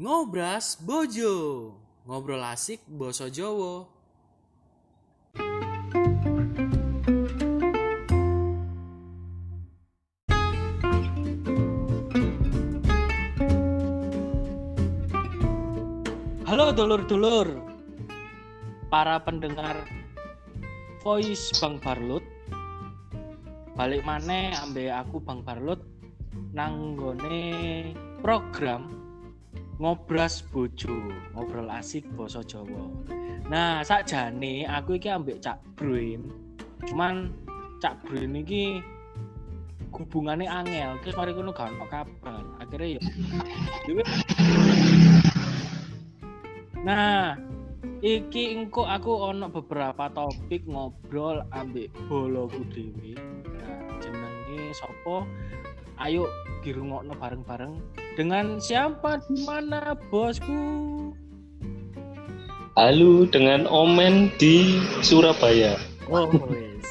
Ngobras Bojo. Ngobrol asik Boso Jowo. Halo dulur-dulur. Para pendengar Voice Bang Barlut Balik mana ambil aku Bang Barlut Nanggone program ngobras bojo ngobrol asik boso Jawa. Nah sakjane aku iki ambek Cak Bruin. Cuman Cak Bruin iki hubungannya angel terus mari kono gak ono kabar. Akhirnya ya. Nah iki engko aku ono beberapa topik ngobrol ambek boloku dewi nah jenenge sopo ayo dirungokno bareng-bareng dengan siapa di mana bosku Halo dengan Omen di Surabaya. oh wes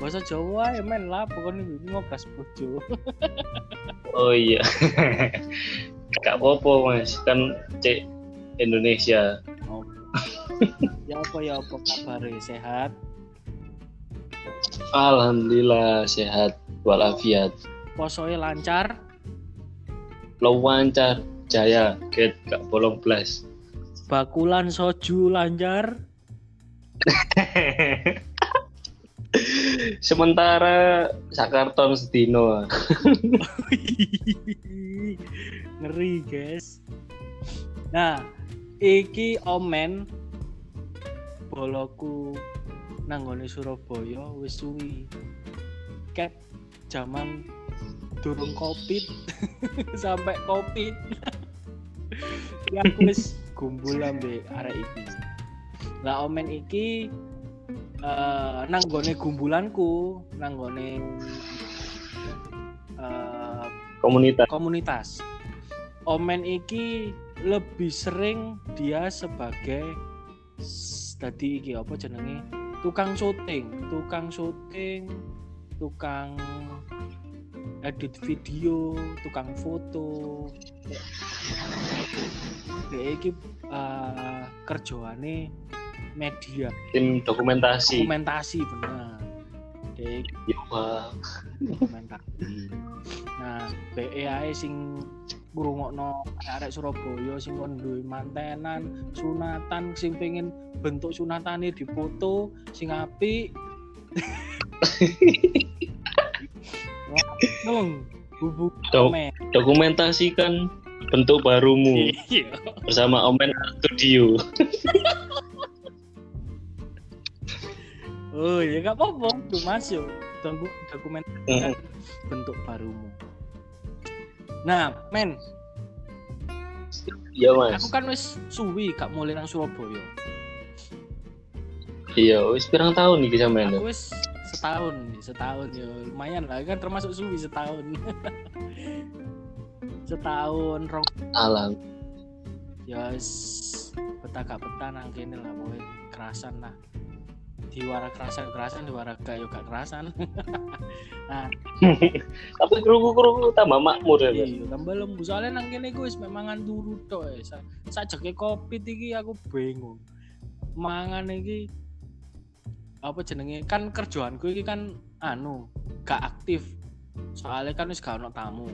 bahasa Jawa ya men lah pokoknya ini ngobras bojo Oh iya. Gak apa-apa mas, kan cek Indonesia. oh. ya apa ya apa kabar sehat Alhamdulillah sehat walafiat. posoe lancar Lancar jaya, get gak bolong blas. bakulan soju lancar Sementara sakarton sedino. ngeri guys nah iki omen boloku nanggone Surabaya wis suwi ket zaman durung covid sampai covid ya aku wis gumbul ambek arek iki lah omen iki eh nanggone gumbulanku nanggone eh Komunitas. komunitas. Omen iki lebih sering dia sebagai tadi iki apa jenenge? Tukang syuting, tukang syuting, tukang edit video, tukang foto. Dia iki eh, kerjaane media Tim dokumentasi. dokumentasi bener. Dia iki Ya, Wah, dokumentasi. Nah, BE ae sing ngrungokno arek Surabaya sing kon duwe mantenan, sunatan sing pengen bentuk sunatane dipoto sing apik. Bubuk dokumentasikan bentuk barumu Iya. bersama Omen Studio. Oh, ya gak apa-apa, masuk. Tunggu dokumen Mm. bentuk barumu. Nah, men, Iya mas. aku kan wis suwi gak mulai nang Surabaya. Iya, wis pirang tahun nih sampean. Aku wis setahun nih, setahun ya lumayan lah kan termasuk suwi setahun. setahun rong Alam. ya wis betah gak betah nang kene lah pokoknya kerasan lah. Diwara kerasan kerasan diwara gak yo gak kerasan. Tapi keruku-keruku tambah makmur ya. Mas? Iya, tambah lembu soalnya nang kene gue memangan turu tok ya. Sa sajake kopi iki aku bingung. Mangan iki apa jenenge kan kerjaanku iki kan anu gak aktif. Soalnya kan wis gak ono tamu.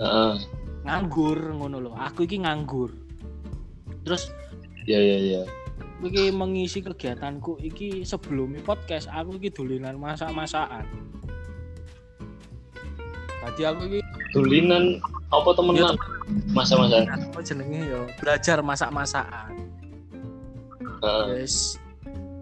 Heeh. Nganggur ngono lho. Aku iki nganggur. Terus Iya iya iya. aku iki mengisi kegiatanku iki sebelum podcast aku iki dolinan masak-masakan. Tadi aku iki Dulinan apa temenan masa-masa. apa jenenge ya belajar masak-masakan. Heeh. Terus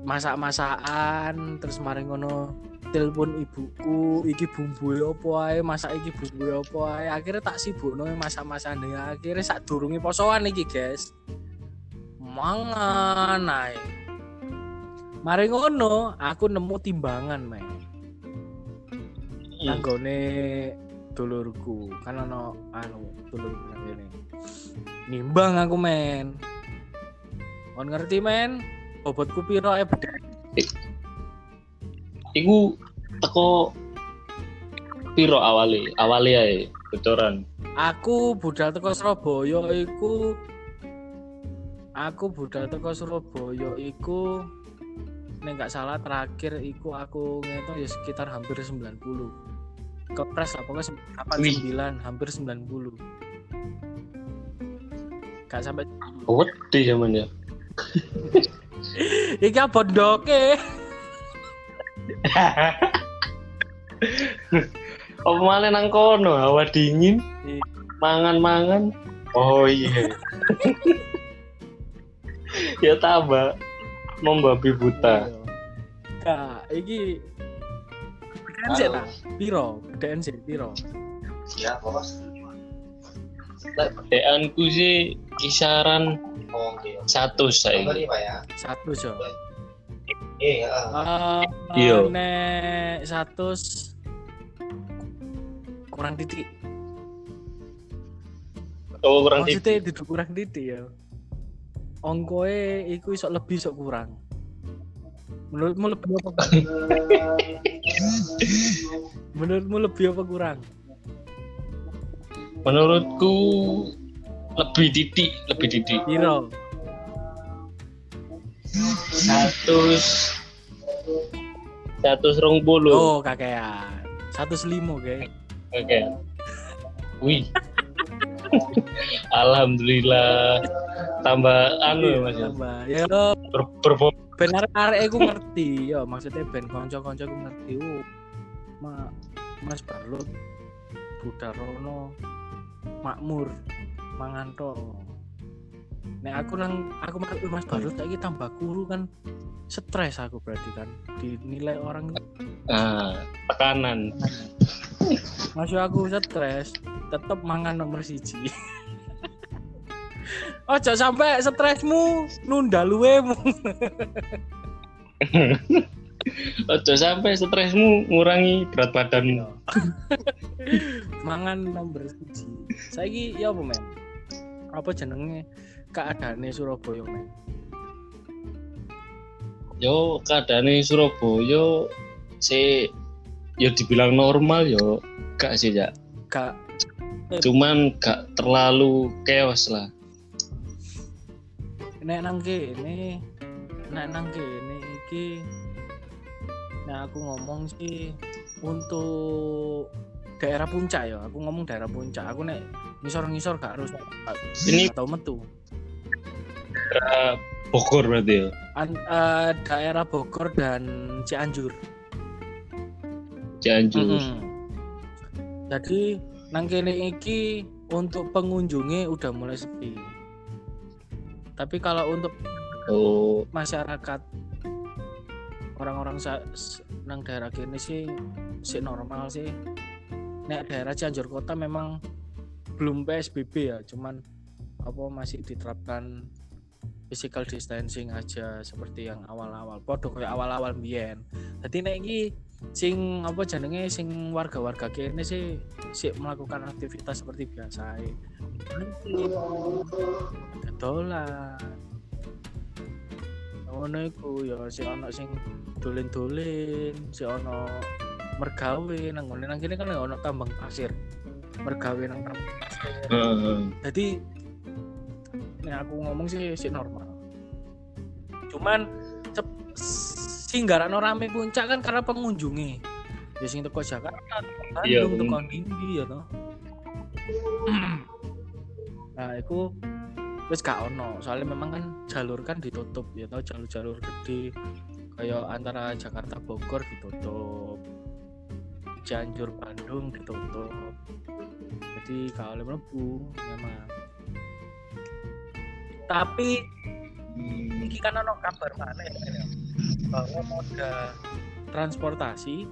masak-masakan terus mari ngono telepon ibuku iki bumbu apa ae? Masak iki bumbu apa ae? Akhirnya tak sibukno masak-masakane akhirnya sak durunge posoan iki guys. Mangan ae. Mari ngono aku nemu timbangan men. Hmm. nanggone dulurku. Kan ono anu dulurku nang kene. Nimbang aku men. Kon ngerti men bobotku piro e Iku teko piro awale? Awale ae bocoran. aku budal teko Surabaya iku aku budal teko Surabaya iku nek gak salah terakhir iku aku ngitung ya sekitar hampir 90 kepres pokoknya sem- 89 hampir 90 gak sampai Wedi zaman ya. iki bondoke Apa malah nang kono hawa dingin. Iya. Mangan-mangan. Oh iya. ya tambah membabi buta. Kak, iki PDN sih lah, piro? Sih, piro? Ya, bos. Pedeanku sih kisaran Oh, iya. satu saya. Ya. Satu jo. Iya, Eh, Iya. nek satu kurang titik. Oh kurang Maksudnya titik. duduk kurang titik ya. Ongkoe iku iso lebih iso kurang. Menurutmu lebih apa? kurang? Menurutmu lebih apa kurang? Menurutku lebih titik, lebih titik. Piro? Satu satu serong puluh. Oh, kakean. Satu selimo, guys. Oke. Wih. Alhamdulillah tambah anu ya Mas. ya. Tambah. Ya lo Ber, berbom benar arek aku ngerti ya maksudnya ben kanca-kanca aku ngerti oh ma Mas Barlut Budarono makmur mangan tok nek aku nang aku makan Mas Barlut lagi tambah kuru kan stres aku berarti kan dinilai orang nah, tekanan. masuk aku stres tetep mangan nomor siji Ojo sampai stresmu nunda luwemu. Ojo sampai stresmu ngurangi berat badanmu. mangan nomor siji saiki ya apa men apa jenenge keadaannya Surabaya men Yo keadaane Surabaya si yo dibilang normal yo gak sih ya. gak Cuman gak terlalu chaos lah. nek nang kene nek nang kene iki nah aku ngomong sih untuk daerah puncak ya aku ngomong daerah puncak aku nek ngisor-ngisor gak harus Ini atau metu daerah Bogor berarti ya. An- eh, daerah Bogor dan Cianjur Cianjur. Mm-mm. Jadi nang kene iki untuk pengunjungnya udah mulai sepi. Tapi kalau untuk Oh, masyarakat orang-orang nang daerah kene sih sih normal sih. Nek daerah Cianjur kota memang belum PSBB ya, cuman apa masih diterapkan physical distancing aja seperti yang awal-awal. Podo kayak awal-awal biyen. Jadi iki sing apa jenenge sing warga-warga kene sih sih melakukan aktivitas seperti biasa. Dolan. Ngono iku ya si ana sing dolen-dolen, si ana mergawe nang ngene nang kene kan ana tambang pasir. Mergawe nang heeh. Jadi nek aku ngomong sih sih normal. Cuman cep- sing garakno rame puncak kan karena pengunjungnya. Ya sing teko Jakarta, Iya, Bandung, bener. teko Nindi ya toh. nah, itu wis gak ono. Soalnya memang kan jalur kan ditutup ya toh jalur-jalur gede kayak antara Jakarta Bogor ditutup. Cianjur Bandung ditutup. Jadi gak oleh mlebu memang. Tapi ini kan ono kabar mana ya bahwa moda transportasi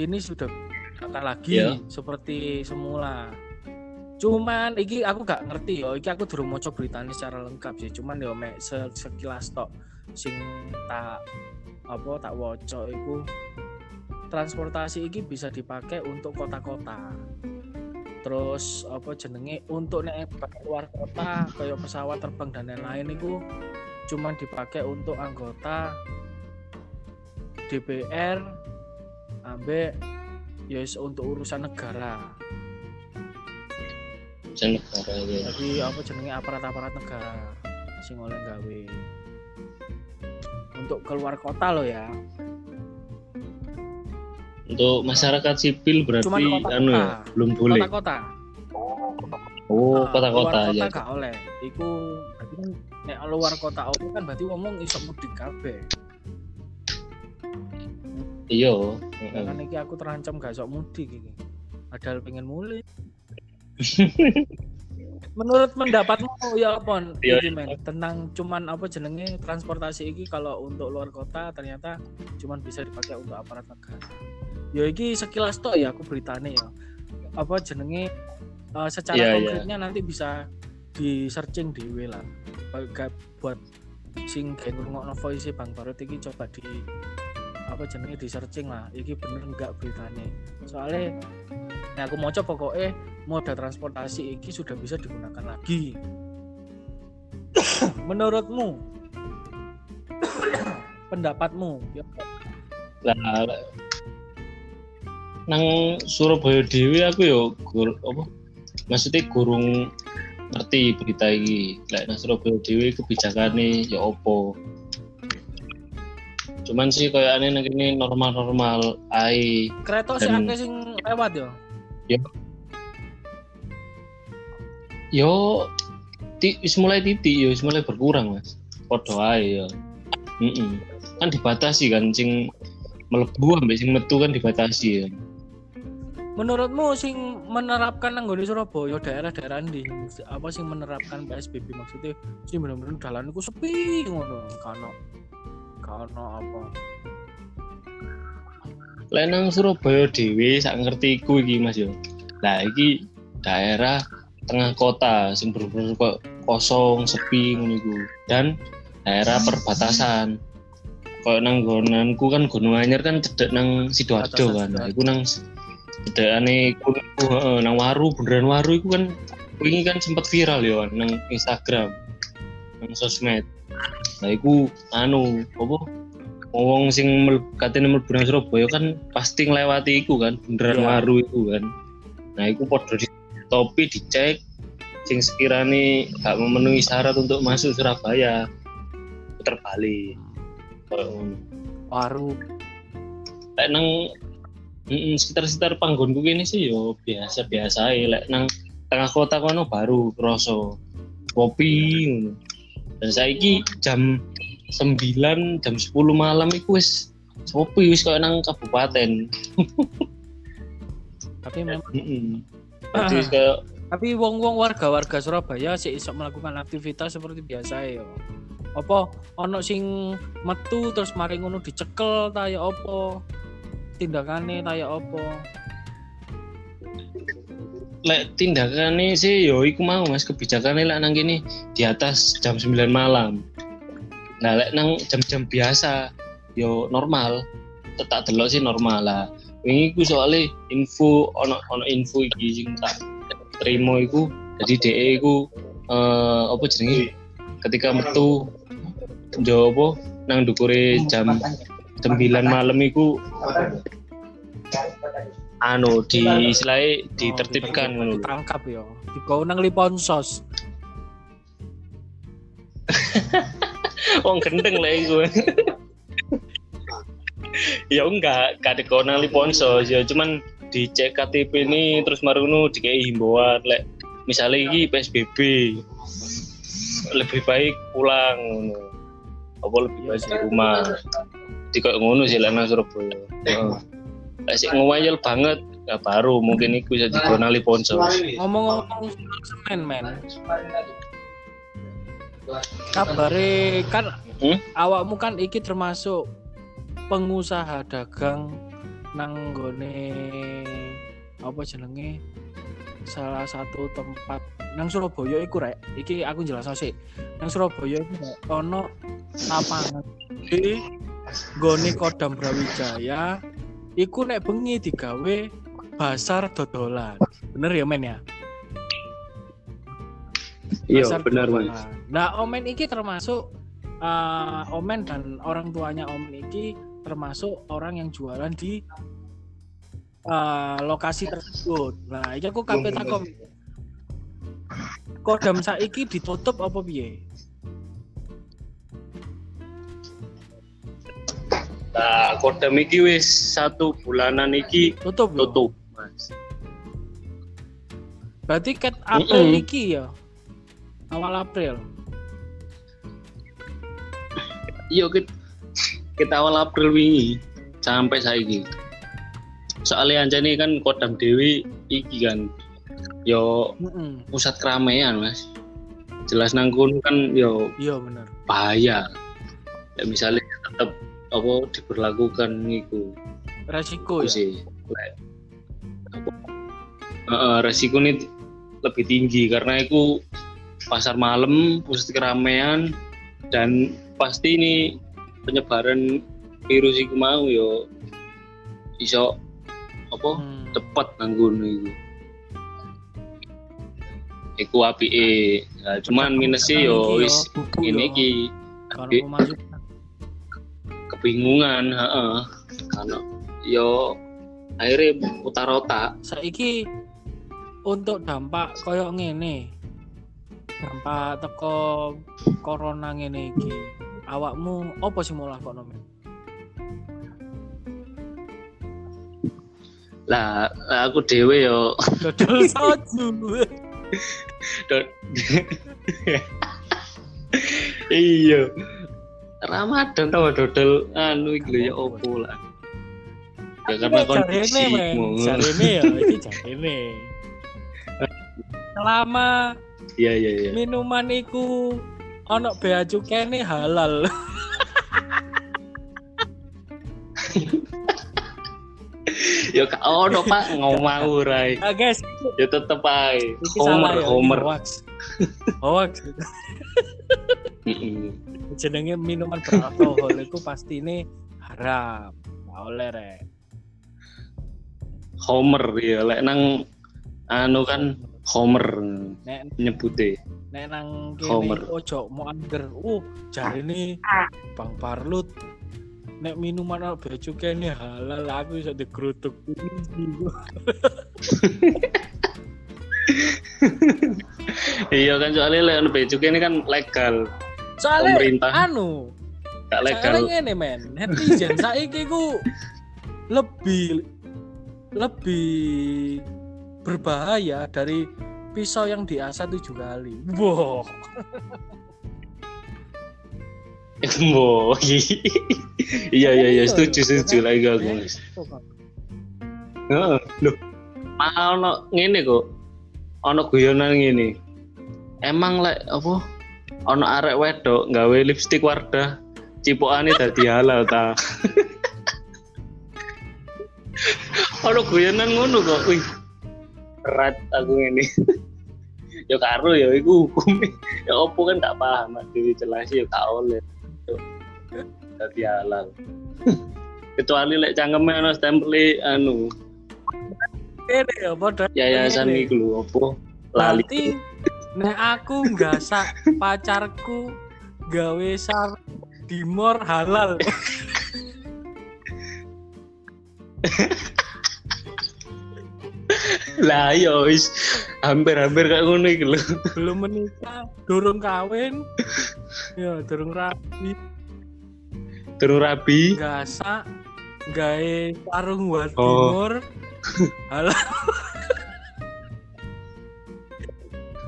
ini sudah akan lagi Iya. seperti semula. Cuman iki aku gak ngerti ya, iki aku durung maca beritanya secara lengkap sih. Cuman mek se- sekilas tok sing tak apa tak waca iku transportasi iki bisa dipakai untuk kota-kota. Terus apa jenenge untuk nek keluar kota kayak pesawat terbang dan lain-lain itu cuman dipakai untuk anggota DPR ambek ya wis untuk urusan negara Sen negara ya. Jadi apa jenenge aparat-aparat negara sing oleh gawe. Untuk keluar kota lo ya. Untuk masyarakat sipil berarti Cuman kota-kota. anu ya, belum boleh. Kota-kota. Oh, Nah, kota-kota luar ya. kota oleh. Iku berarti kan nek luar kota oleh kan berarti ngomong iso mudik kabeh. Iya. Ya kan iki aku terancam gak iso mudik iki. Padahal pengen mulai. Menurut pendapatmu ya apa Iya, iki, men? tentang cuman apa jenenge transportasi iki kalau untuk luar kota ternyata cuman bisa dipakai untuk aparat negara. Ya iki sekilas tok ya aku beritane ya. Apa jenenge eh, secara Iya, iya. konkretnya nanti bisa di searching dhewe lah. Buat sing kayak ngrungokno voice Bang Barut iki coba di apa jenenge di searching lah iki bener enggak beritanya soalnya yang aku mau coba pokoknya moda transportasi iki sudah bisa digunakan lagi menurutmu pendapatmu ya Lah nang Surabaya dhewe aku yo gur, apa maksudnya gurung ngerti berita iki. Lek nang Surabaya dhewe kebijakane ya opo. Cuman sih kayak aneh nang kene normal-normal ae. kereta sih akeh sing lewat ya Yo ti, wis mulai titik yo mulai berkurang, Mas. Padha ae yo. Heeh. Kan dibatasi kan sing melebu ambek sing metu kan dibatasi ya. Menurutmu sing menerapkan nang nggone Surabaya daerah-daerah ndi apa sing menerapkan PSBB maksudnya sing bener-bener dalan iku sepi ngono kano kano apa Lek nang Surabaya dhewe sak ngerti iku iki Mas yo. Lah iki daerah tengah kota sing bener-bener kok kosong, sepi ngono iku. Dan daerah perbatasan. Kayak nang gonanku kan Gunung Anyar kan cedek nang Sidoarjo kan. Nah, iku nang cedekane kuno nang Waru, beneran Waru iku kan wingi kan sempat viral yo nang Instagram. Nang sosmed. Nah iku anu apa wong sing katene mlebu nang Surabaya kan pasti nglewati iku kan beneran Iya. waru iku kan nah iku padha di topi dicek sing sekiranya gak memenuhi syarat untuk masuk Surabaya puter balik Kayak ngono. waru lek nang mm, sekitar-sekitar panggonku kene sih yo biasa-biasa ae lek nang tengah kota kono baru kroso kopi dan saiki jam 9 jam 10 malam iku wis kopi wis koyo nang kabupaten. Tapi memang jadi wis kayak tapi wong-wong warga-warga Surabaya sih iso melakukan aktivitas seperti biasa ya apa ono sing metu terus mari ngono dicekel ta ya apa tindakane ta ya apa? Lek tindakannya sih yo iku mau mas. Kebijakannya lek nang kene di atas jam 9 malam. Nah lek nang jam-jam biasa yo normal. Tetap delok sih normal lah. Wingi ku soalnya info ono ono info iki sing tak terima iku. Jadi DE iku eh apa jenenge? Ketika metu jo apa? Nang dukure jam 9 malam iku anu di istilahnya ditertibkan ngono lho. ditangkap ya digawe nang liponsos Wong gendeng lah iku. ya enggak, gak dikonali ponso, ya cuman dicek KTP ini terus marunu dikei himbauan lek misalnya ini PSBB lebih baik pulang ngono. Apa lebih baik di rumah. Di kayak ngono sih nang Surabaya. Heeh. Lek sik ngewayel banget ya baru mungkin iku bisa dikonali ponso. ngomong-ngomong semen men kabare kan Hmm? awakmu kan iki termasuk pengusaha dagang nang gone apa jenenge salah satu tempat nang Surabaya iku rek iki aku jelas sih nang Surabaya iku ono lapangan gone Kodam Brawijaya iku nek bengi digawe pasar dodolan bener ya men ya Pasar dodolan. Nah, Omen iki termasuk eh, Omen dan orang tuanya Omen iki termasuk orang yang jualan di eh, lokasi tersebut. Nah, iki aku kape takom. kodam saiki ditutup apa piye? Nah, kodam iki wis satu bulanan iki Tutup tutup, Mas. Berarti ket April Mm-mm. iki ya. Awal April. Iya kita, kita awal April wingi sampai saiki. Soalnya anjani kan kodam Dewi iki kan yo Heeh. pusat keramaian, Mas. Jelas nang kono kan yo Iya bener. bahaya. Ya misalnya tetap apa diberlakukan itu Resiko ya. sih. Apa, Heeh, resiko ini lebih tinggi karena itu pasar malam, pusat keramaian dan pasti ini penyebaran virus itu mau yo iso apa Hmm. tepat nanggung itu. Iku apike. Nah, cuman minusnya yo wis ini ki Kalau Tapi- mau masuk kebingungan, heeh. Karena yo akhirnya putar otak. saiki untuk dampak koyo ngene. Dampak teko corona ngene iki. Awakmu apa sih mau lakono men? Lah, aku dewe yo Dodol soju. iya. Ramadan tau dodol anu iki lho ya opo lah. Ya karena kondisi Jarene. Jarene ya iki jarene. Selama Iya iya iya. minuman iku ono bea cukene halal. Ya gak ono Pak ngomong rai. Ah guys, Ya tetep ae. Homer ya, Homer. Hoax. Hoax. Jenenge minuman beralkohol itu pasti ini haram. Nggak oleh rek. Homer ya lek nang anu kan Homer Nek nyebute. nek nang Homer. kene ojo mau angger. Uh, jarine Bang Parlut nek minuman ono bea cukene halal aku iso digrutuk. Iya kan soalnya lek anu becuke ini kan legal. Soalnya Pemerintah anu gak legal. Soalnya ngene men, netizen saiki ku lebih lebih berbahaya dari pisau yang diasah tujuh kali. Wow. Mo. Iya iya iya setuju setuju lagi aku. Mas. Heeh. Loh. Malah ono ngene kok. Ono guyonan ngene. Emang lek apa? Ono arek wedok gawe lipstik Wardah cipokane dadi halal ta. ono guyonan ngono kok. Wih. Berat aku ngene. ya karo ya iku hukum. ya opo kan gak paham dhewe jelas ya gak oleh. Dadi halal. Kecuali lek cangkeme ono stempel anu Ini ya padha. yayasan iku lho opo lali nek aku gasak pacarku gawe sar dimor halal. lah yo wis hampir-hampir kayak ngono iki lho Belum menikah, durung kawin. Ya, durung rapi. durung rabi gasak gawe sarung buat Oh. timur halal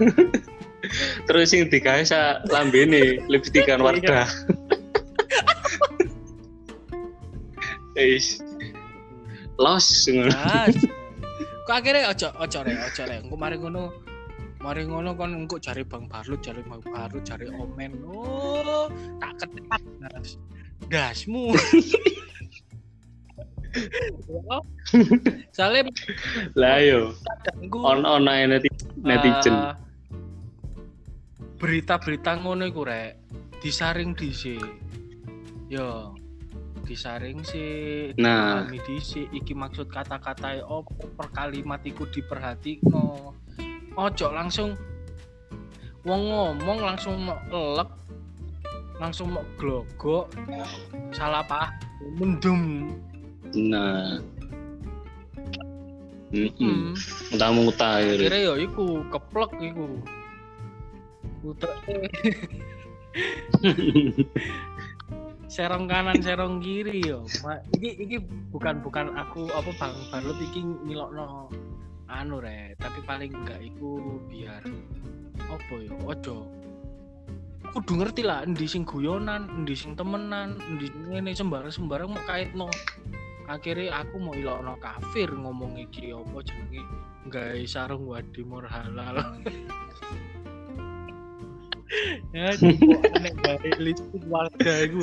terus sing digawe sa lambene lipstikan Wardah Is los ngono. Kok akhirnya ojo ojo rek, ojo rek. Engko mari ngono mari ngono kon engko cari Bang Barlut, cari Bang Barlut, cari Omen. Oh, tak ketat. Mas. Dasmu. Soalnya lah yo on on netizen eh, berita-berita ngono iku rek. Disaring dhisik. Yo, disaring sih nah. Pahami dhisik. Iki maksud kata-kata opo per kalimat iku diperhatikno. Ojo langsung wong ngomong langsung mau elek langsung mau glogok salah paham mendem. Nah. Mm hmm. muta-muta ya akhirnya ya iku keplek iku Utek. serong kanan serong kiri yo. Ma, iki iki bukan bukan aku apa bang Barlut iki ngilokno anu re. Tapi paling enggak iku biar apa yo ojo. Kudu ngerti lah endi sing guyonan endi sing temenan endi ngene sembarang sembarang mau kaitno. Akhirnya aku mau ilokno kafir ngomong iki apa jenenge? Gawe sarung wadi mur halal ya nek gawe listrik warga iku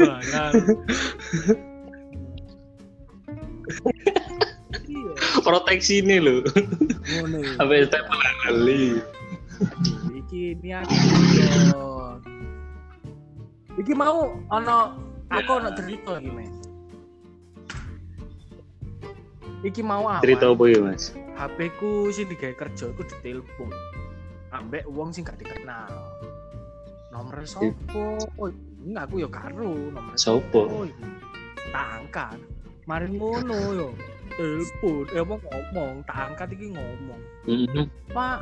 iya proteksi ini loh ngono apa stempel kali iki niat. Iki mau ana aku ana cerita iki, Mas. Iki mau apa? cerita apa ya mas HP ku sing digawe kerja iku ditelepon. Ambek wong sing gak dikenal. Nomor sopo? Oh, ini aku yo karo nomor Sopo? Tak angkat. Mari ngono yo. Telepon, eh mau ngomong, tak angkat iki ngomong. Mhm. Pak,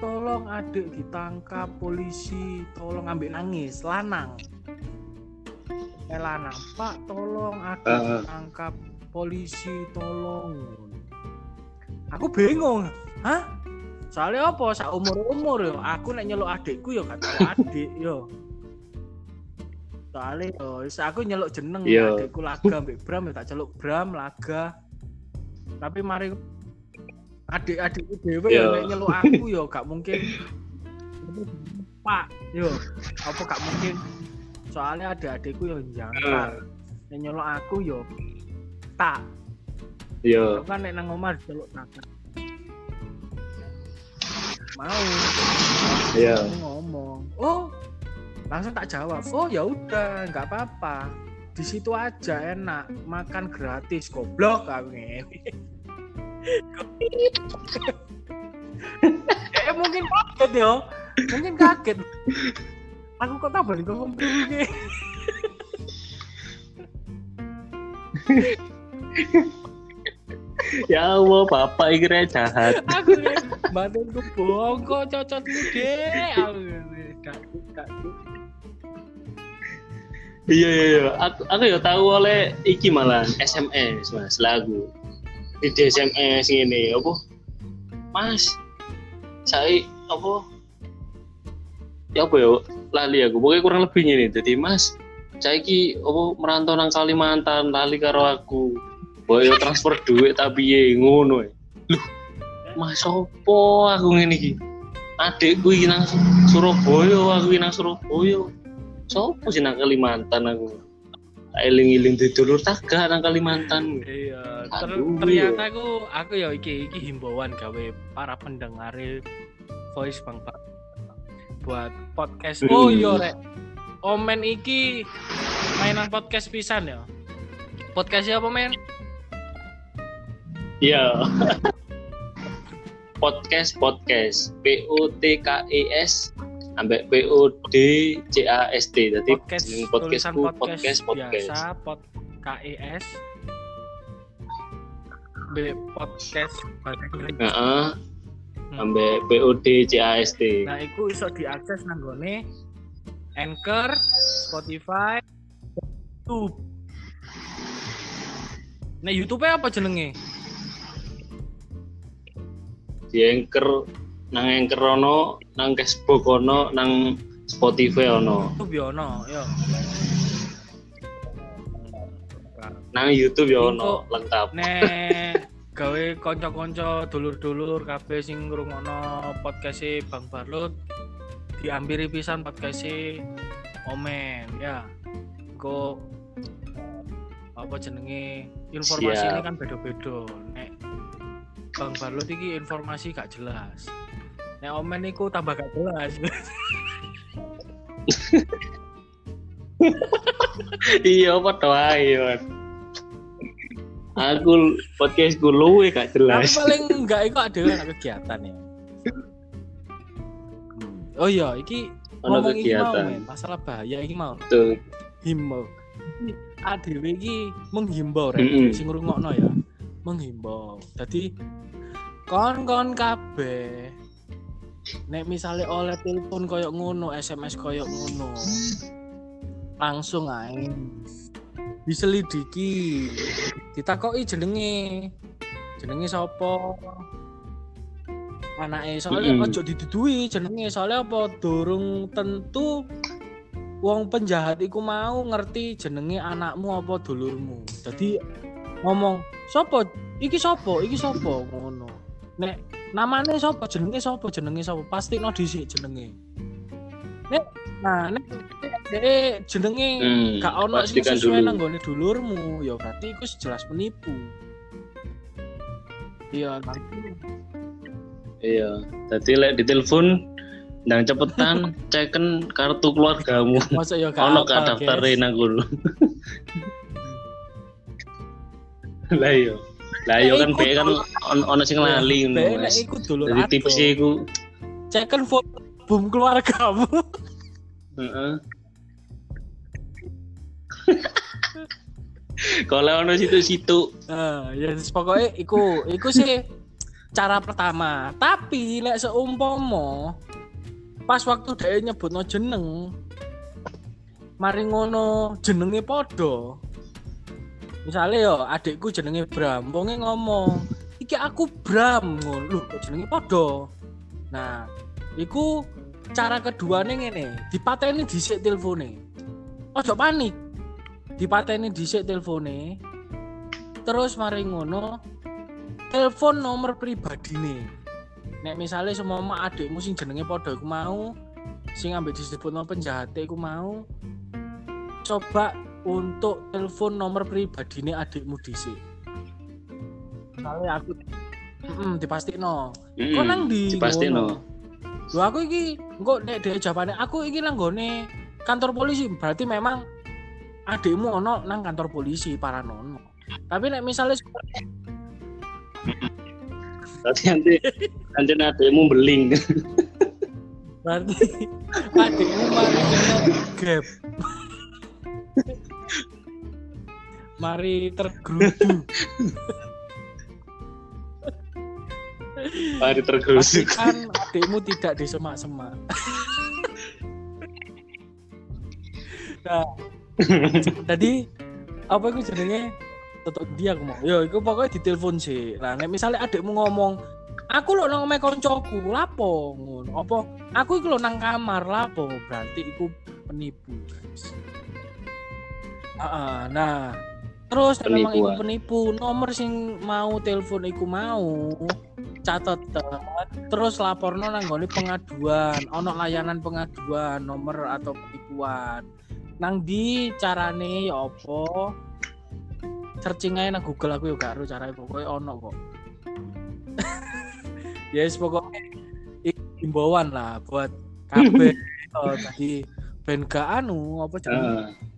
tolong adik ditangkap polisi, tolong ambil nangis, lanang. Eh lanang, Pak, tolong adik ah. ditangkap polisi, tolong. Aku bingung, hah? Soalnya apa? Sak umur umur yo, aku nek nyeluk adikku yo gak tau adik yo. Soalnya yo, aku nyeluk jeneng Iya. adikku laga ambek Bram yo tak celuk Bram laga. Tapi mari adik-adikku dhewe Iya. yo nek nyeluk aku yo gak mungkin Pak yo apa gak mungkin soalnya adik-adikku yo jangkar nek nyeluk aku yo tak yo kan nek nang omah celuk tak mau. Aku ngomong oh langsung tak jawab. Oh ya udah nggak apa-apa. Di situ aja enak makan gratis goblok aku eh mungkin kaget yo mungkin kaget. Aku kok tambah di ngomong ini ya Allah bapak rek jahat. Aku badanku bohong kok cocok deh aku kaget iya iya iya. Aku aku ya tahu oleh iki malah SMS mas lagu. Di SMS ini apa? Mas saya apa? Ya apa ya lali aku. Pokoknya kurang lebihnya nih jadi mas saya ki apa merantau nang Kalimantan lali karo aku boyo transfer duit tapi ye ngono ya Loh, mas opo aku ngene iki adekku iki nang Surabaya aku iki nang Surabaya sopo sih nang Kalimantan aku eling-eling di dulur taga nang Kalimantan Iya, ter- Aduh, ternyata aku aku ya iki iki himbauan gawe para pendengar voice bang Pak buat podcast. Hmm. Oh iya rek. Omen iki mainan podcast pisan ya. Podcast apa men? Iya. podcast podcast P O T K E S ambek P O D C A S T jadi Podcast podcastku podcast, podcast podcast biasa pod KES B podcast bahasa Inggris. Heeh. ambek P O D C A S T Nah, iku iso diakses nang gone Anchor, Spotify, YouTube. Nah, YouTube apa jenenge? Di anchor nang anchor ono nang Facebook ono nang Spotify ono YouTube ya ono, ya. nang YouTube ya ono lengkap Nek gawe kanca-kanca dulur-dulur kabeh sing ngrungokno podcast Bang Barlut diambiri pisan podcast Omen ya. Kok apa jenenge informasi ini Siap. kan beda-beda. Nek Bang Barlut iki informasi gak jelas. Nek Omen iku tambah gak jelas. iya padha wae Wan. aku podcastku luwe gak Tapi jelas paling enggak iku ada kegiatan ya. Oh iya, iki ono mau kegiatan men, masalah bahaya iki mau tuh himbau. ADW iki menghimbau rek Mm-mm. sing ngrungokno ya. Menghimbau. Jadi kon-kon kabeh nek misalnya oleh telepon koyo ngono SMS koyo ngono langsung ae. Diselidiki ditakoki jenenge. Jenenge sapa? Anake soalnya Mm-mm. ojo didudui jenenge soalnya apa? Durung tentu wong penjahat iku mau ngerti jenenge anakmu apa dulurmu. Jadi ngomong sapa iki sapa iki sapa ngono. Nek namanya sapa jenenge sapa jenenge sapa pasti no dhisik jenenge. Nek nah nek nek jenenge Hmm, gak ono sing sesuai nang nggone dulurmu ya berarti iku jelas penipu iya nanti Iya. Jadi lek ditelepon ndang cepetan ceken kartu keluargamu. masa ya gak Ono ka daftar nang. Lah iya. Lah iya kan be kan on- ono sing lali ngono. Nek iku dulur Jadi ado. tips iku cekan foto bum keluargamu heeh. Kalau ono situ-situ Nah, ya pokoknya iku iku sih cara pertama. Tapi lek seumpama pas waktu dia nyebutno jeneng mari ngono jenenge padha. Misalnya yo adikku jenenge Bram, wonge ngomong, "Iki aku Bram." Ngono. Lho, kok jenenge padha. Nah, iku cara keduanya ngene, dipateni dhisik telpone. Ojo panik. Dipateni dhisik telpone. terus mari ngono telepon nomor pribadi nih nek misalnya semua adikmu sing jenenge podo iku mau sing ambek disebut penjahat iku mau coba untuk telepon nomor pribadi nih adikmu dhisik misalnya aku mm dipasti no Heeh. kok nang di Dipastino. Lho aku iki engko nek dhek jawabane aku iki nang gone kantor polisi berarti memang adikmu ono nang kantor polisi paranono. Tapi nek misalnya Berarti nanti nanti adekmu beling. berarti adikmu mari gap. Mari tergerudu. Mari tergerusuk. Pastikan adikmu tidak disemak-semak. nah, tadi apa itu jenenge tetep dia aku mau. Yo, iku pokoknya ditelepon sih. Nah, nek misalnya adikmu ngomong, aku lo nang koncoku, lapo ngono. Apa aku iku lo nang kamar, lapo? Berarti iku penipu, guys. Ah, nah, terus memang iku penipu, nomor sing mau telepon iku mau. Catet terus laporno nang nggone pengaduan. Ono layanan pengaduan nomor atau penipuan. Nang di carane ya apa? Searching aja nang Google aku juga karo caranya pokoknya ono kok. Yes pokoknya iki himbauan lah buat kabeh. Tadi ben gak anu apa jenenge? Heeh.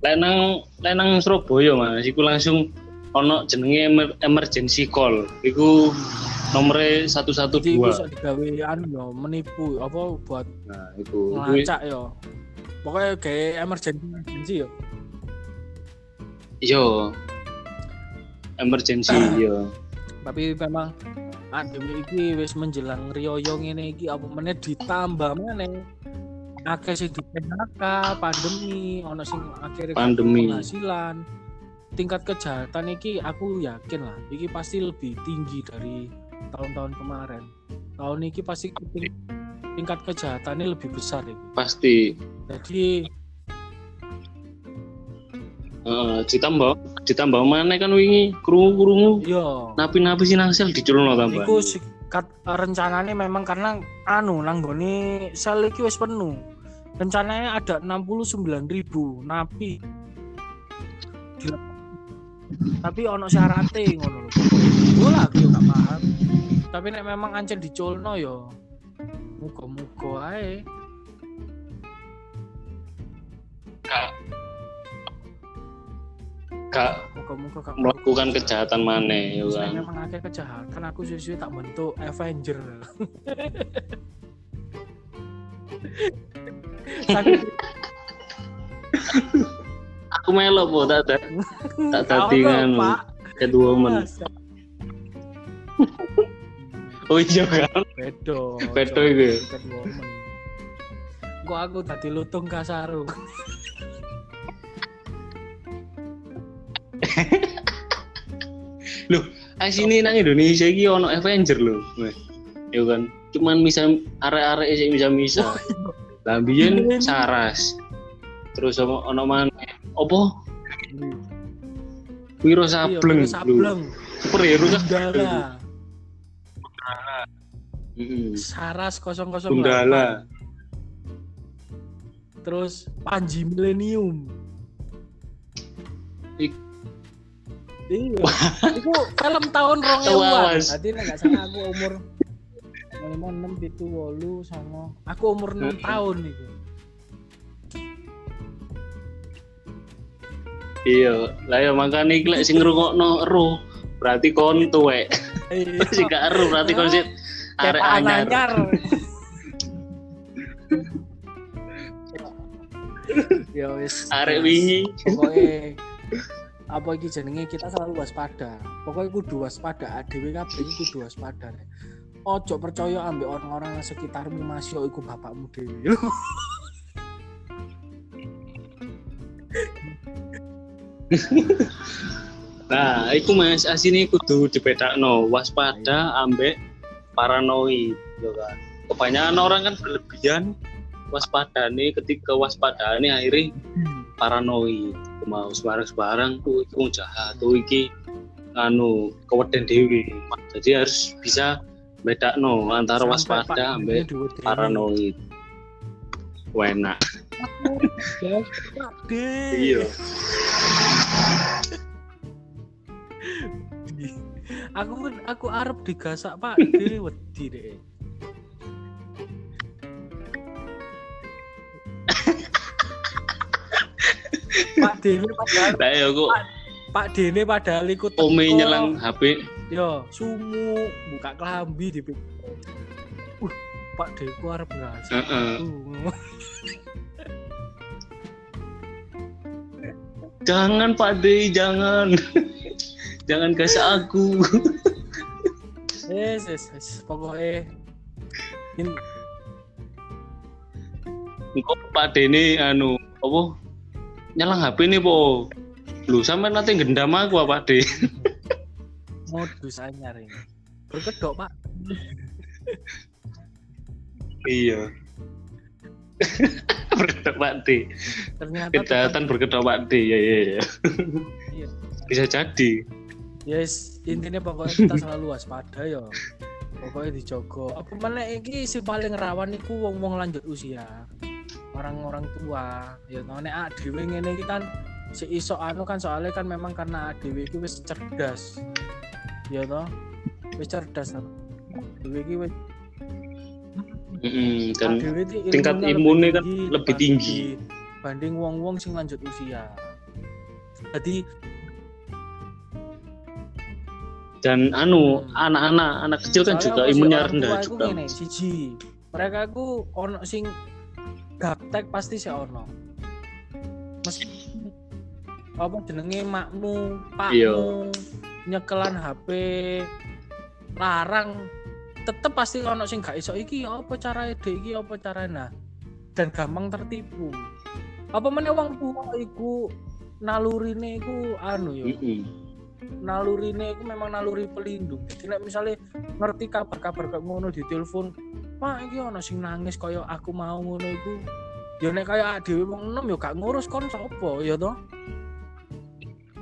Lek nang lek nang Surabaya Mas, iku langsung ono jenenge emer- emergency call. Iku nomornya 112. jadi iku iso digawe anu yo menipu apa buat Nah, iku ngelacak yo pokoknya kayak emergency emergency yo yo emergency yo. tapi memang pandemi iki wis menjelang riyoyo ngene iki apa meneh ditambah meneh akeh sing di PHK pandemi ono sing akhirnya Pandemi. penghasilan tingkat kejahatan iki aku yakin lah iki pasti lebih tinggi dari tahun-tahun kemarin tahun ini pasti ting- tingkat kejahatannya lebih besar iki. Pasti jadi Heeh, ditambah ditambah mana kan wingi krungu-krungu yo napi-napi sinangsel diculno tambah. Iku sikat rencananya memang karena anu nanggone sel iki wis penuh. Rencananya ada 69.000 napi. Gila. Tapi ono syaratnya ngono lho. Gue aku gak paham. Tapi nek memang ancen diculno yo. Muga-muga ae. Gak Muga-muga gak melakukan kejahatan mana ya Saya kan. memang akeh kejahatan aku susu tak bentuk Avenger. Aku melok po tak tak tak kan kedua men. Oh iya kan. bedo Bedo iku. woman kok aku tadi lutung kasaru Asine nang Indonesia iki ono Avenger lho. Weh. Ya kan. Cuman misal arek-arek sing bisa-bisa. Lah biyen Saras. Terus ono ono mana? Opo? Wiro Sableng. Iya, lho. sableng Superhero. Gundala. Saras 008 Gundala. terus Panji Millennium Ik- iya itu film tahun rong Awas. Tadi nek gak salah aku umur lima enam itu wolu sama aku umur enam Heeh. tahun itu Iya, lah ya makane iki lek sing ngrungokno ero berarti kon tuwek. iya Sing gak ero berarti kon sih arek anyar. ya wis Arek wingi. pokoknya apa iki jenenge kita selalu waspada pokoknya kudu waspada adewe kabeh kudu waspada ojo percaya ambek orang-orang sekitarmu masih iku bapakmu dhewe. Nah, iku Mas asine kudu dibedakno. Waspada ambek paranoid, yo kan. Kebanyakan orang kan berlebihan waspada nih ketika waspada nih akhirnya paranoid. Mau sembarang-sembarang tuh wong jahat tuh iki anu keweden dewi jadi harus bisa bedakno antara Sampai waspada ambek paranoid. De. iya. Aku aku arep digasak Pak. De wedi deh Pak Dene padahal Pak Dene padahal ikut ome teko. nyelang HP yo sumu buka kelambi di uh Pak Deku arep ngasih. Uh, jangan Pak D jangan. Jangan kasih aku yes yes yes. Pokoknya in, kok Pak D ini anu apa? Nyelang HP nih po. Lu sampe nanti gendam aku Pak D modus anyar ini berkedok Pak. Iya. Berkedok Pak D ternyata kejahatan berkedok Pak D ya ya ya Iya. bisa jadi. Yes intinya pokoknya kita selalu waspada ya pokoknya dijogo. Apa mana ini si paling rawan iku wong wong lanjut usia. Orang-orang tua. Ya no nek adewe ngene iki kan si iso anu kan soalnya kan memang karena adewe iki wis cerdas ya toh. Wis cerdas adewe iki wis dan tingkat imunnya kan lebih tinggi. banding wong-wong sing lanjut usia. Jadi dan anu Hmm. anak-anak anak kecil kan Soalnya juga aku imunnya rendah juga. siji mereka ku ono sing gaptek pasti sih ono. Meski apa jenenge? Makmu pakmu Iya. Nyekelan HP larang tetep pasti ono sing gak iso iki apa cara dek iki apa cara nah dan gampang tertipu apa meneh wong tua iku nalurine iku anu yo nalurine itu memang naluri pelindung. Jadi nek misalnya ngerti kabar-kabar kayak ngono di telepon, "Pak, iki ana sing nangis kaya aku mau ngono iku." Ya nek kaya dhewe wong enom ya gak ngurus kon sapa ya toh.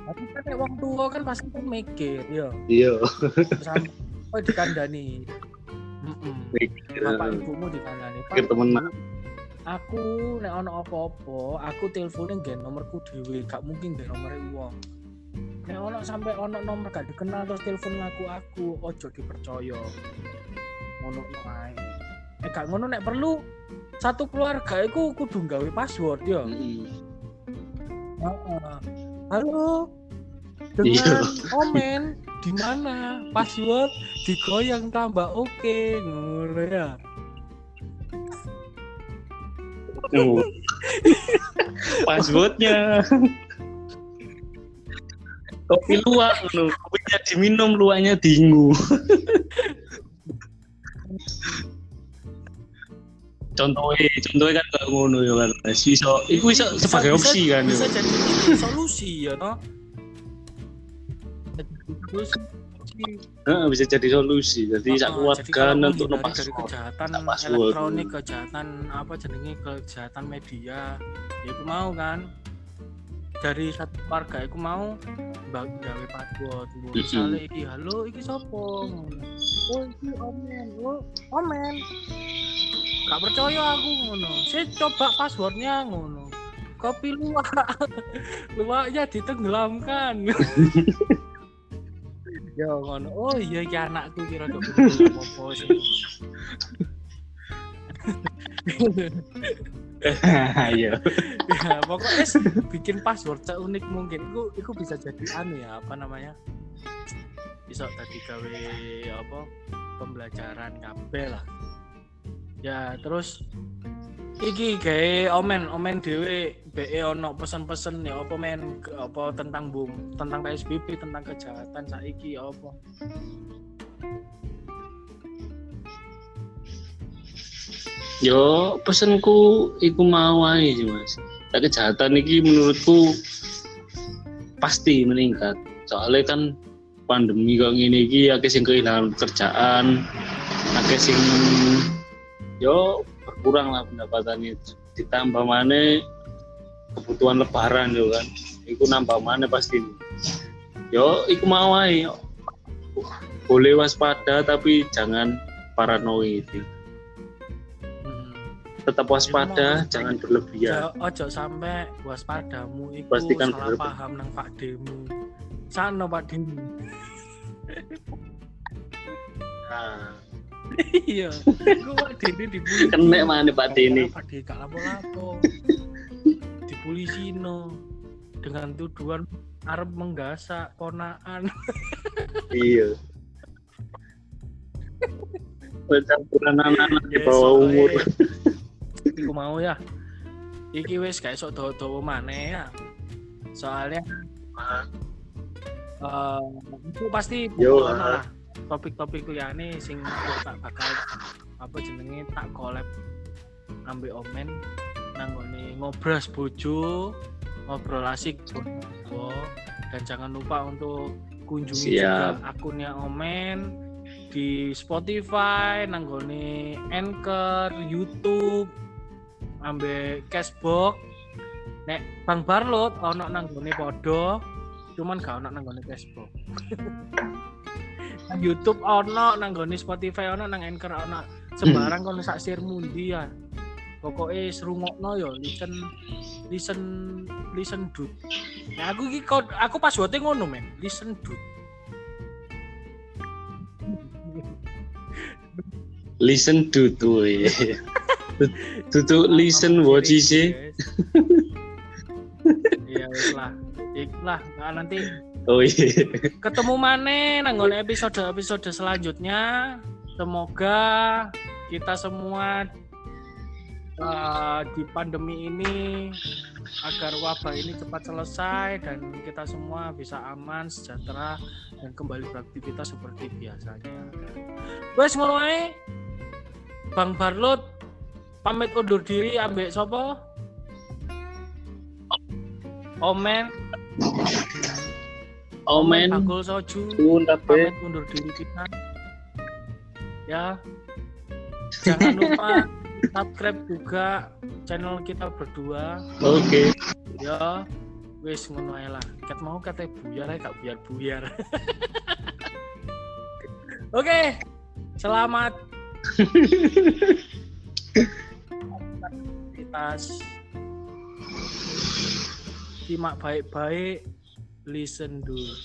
Tapi kan wong tua kan pasti kan mikir ya iya sampai dikandani. Heeh. Bapak ibumu dikandani. Pikir "Pak, temen Aku nek ana apa-apa, aku teleponnya nggen nomorku dhewe, gak mungkin nggen nomor wong. Nek ono sampai ono nomor gak dikenal terus telepon aku aku ojo dipercaya. Ngono ae. Nek gak ngono nek perlu satu keluarga iku kudu gawe password ya. Mm-mm. Heeh. Halo. Iya. Dengan Omen di mana? Password digoyang tambah oke ngono ya. Passwordnya kopi luwak lu kopinya diminum luaknya dingu contohnya contohnya kan gak ngono ya kan iso iku iso Bisa- sebagai bisa- opsi kan bisa ya. jadi solusi ya no terus Heeh, bisa jadi solusi. Jadi sak keluarga untuk no dari kejahatan elektronik kejahatan apa jenenge kejahatan media ya aku mau kan. Dari satu keluarga aku mau bagi gawe password. Misalnya iki halo iki sopo ngono oh iki omen. Oh omen. Gak percaya aku ngono. Saya coba passwordnya ngono. Kopi luwak. Luwaknya ditenggelamkan ya ngono. Oh iya iki anakku kira kira apa sih. Ayo. ya pokoknya bikin password seunik mungkin. Itu itu bisa jadi anu ya apa namanya? Bisa tadi gawe apa pembelajaran kabel lah. Ya terus iki kayak omen omen dewe be ono pesen-pesen ya apa men apa tentang bom tentang PSBB tentang kejahatan saiki ya apa Yo pesenku iku mau ae Mas. Tak kejahatan iki menurutku pasti meningkat. Soalnya kan pandemi kok ngene iki akeh sing kehilangan pekerjaan, akeh sing yo berkurang lah pendapatannya. Ditambah mana kebutuhan lebaran yo kan. Iku nambah mana pasti. Yo iku mau ae. Boleh waspada tapi jangan paranoid. Hmm. Tetap waspada, jangan berlebihan. Ojo sampai waspadamu iku Pastikan salah bener. paham nang Pak Demu. Sana Pak Demu. Nah, iya. Pak Demu dibully. Kena mana Pak Deni? Pak Deni gak lapo-lapo. Dibully Sino dengan tuduhan arep menggasak ponaan. iya. Percampuran anak-anak di bawah umur. Iku mau ya. Iki wis gak esok dawa-dawa maneh ya. Soalnya eh itu pasti Yo, ah. lah topik-topik liyane sing tak bakal apa jenenge tak collab ambek omen nanggone ngobras bojo ngobrol asik bojo. Dan jangan lupa untuk kunjungi juga Siap. akunnya omen di Spotify nanggone Anchor YouTube ambek Cashbox. Nek Bang Barlot ono nanggone podo cuman gak ono nanggone Cashbox nang YouTube ono nanggone Spotify ono nang Anchor ono. Sembarang kono sak sir mundi ya. Pokoknya serungokno yo listen listen listen dude. Nah aku iki aku passwordnya ngono men. Listen dude. Listen to tuh. Tutu listen watch sih. Iya wis lah. Ikhlah, nah, nanti Oh iya. ketemu mana nanggon episode episode selanjutnya. Semoga kita semua uh, di pandemi ini agar wabah ini cepat selesai dan kita semua bisa aman, sejahtera dan kembali beraktivitas seperti biasanya. Wes ae. Bang Barlot pamit undur diri ambek sopo? Omen, Omen. Bagul Soju. Suwun kabeh. pamit undur diri kita. Ya. Jangan lupa subscribe juga channel kita berdua. Oke. ya. Wis ngono lah. Ket mau kate buyar ae gak buyar buyar oke. Selamat. Aktivitas. Simak baik-baik listen dulu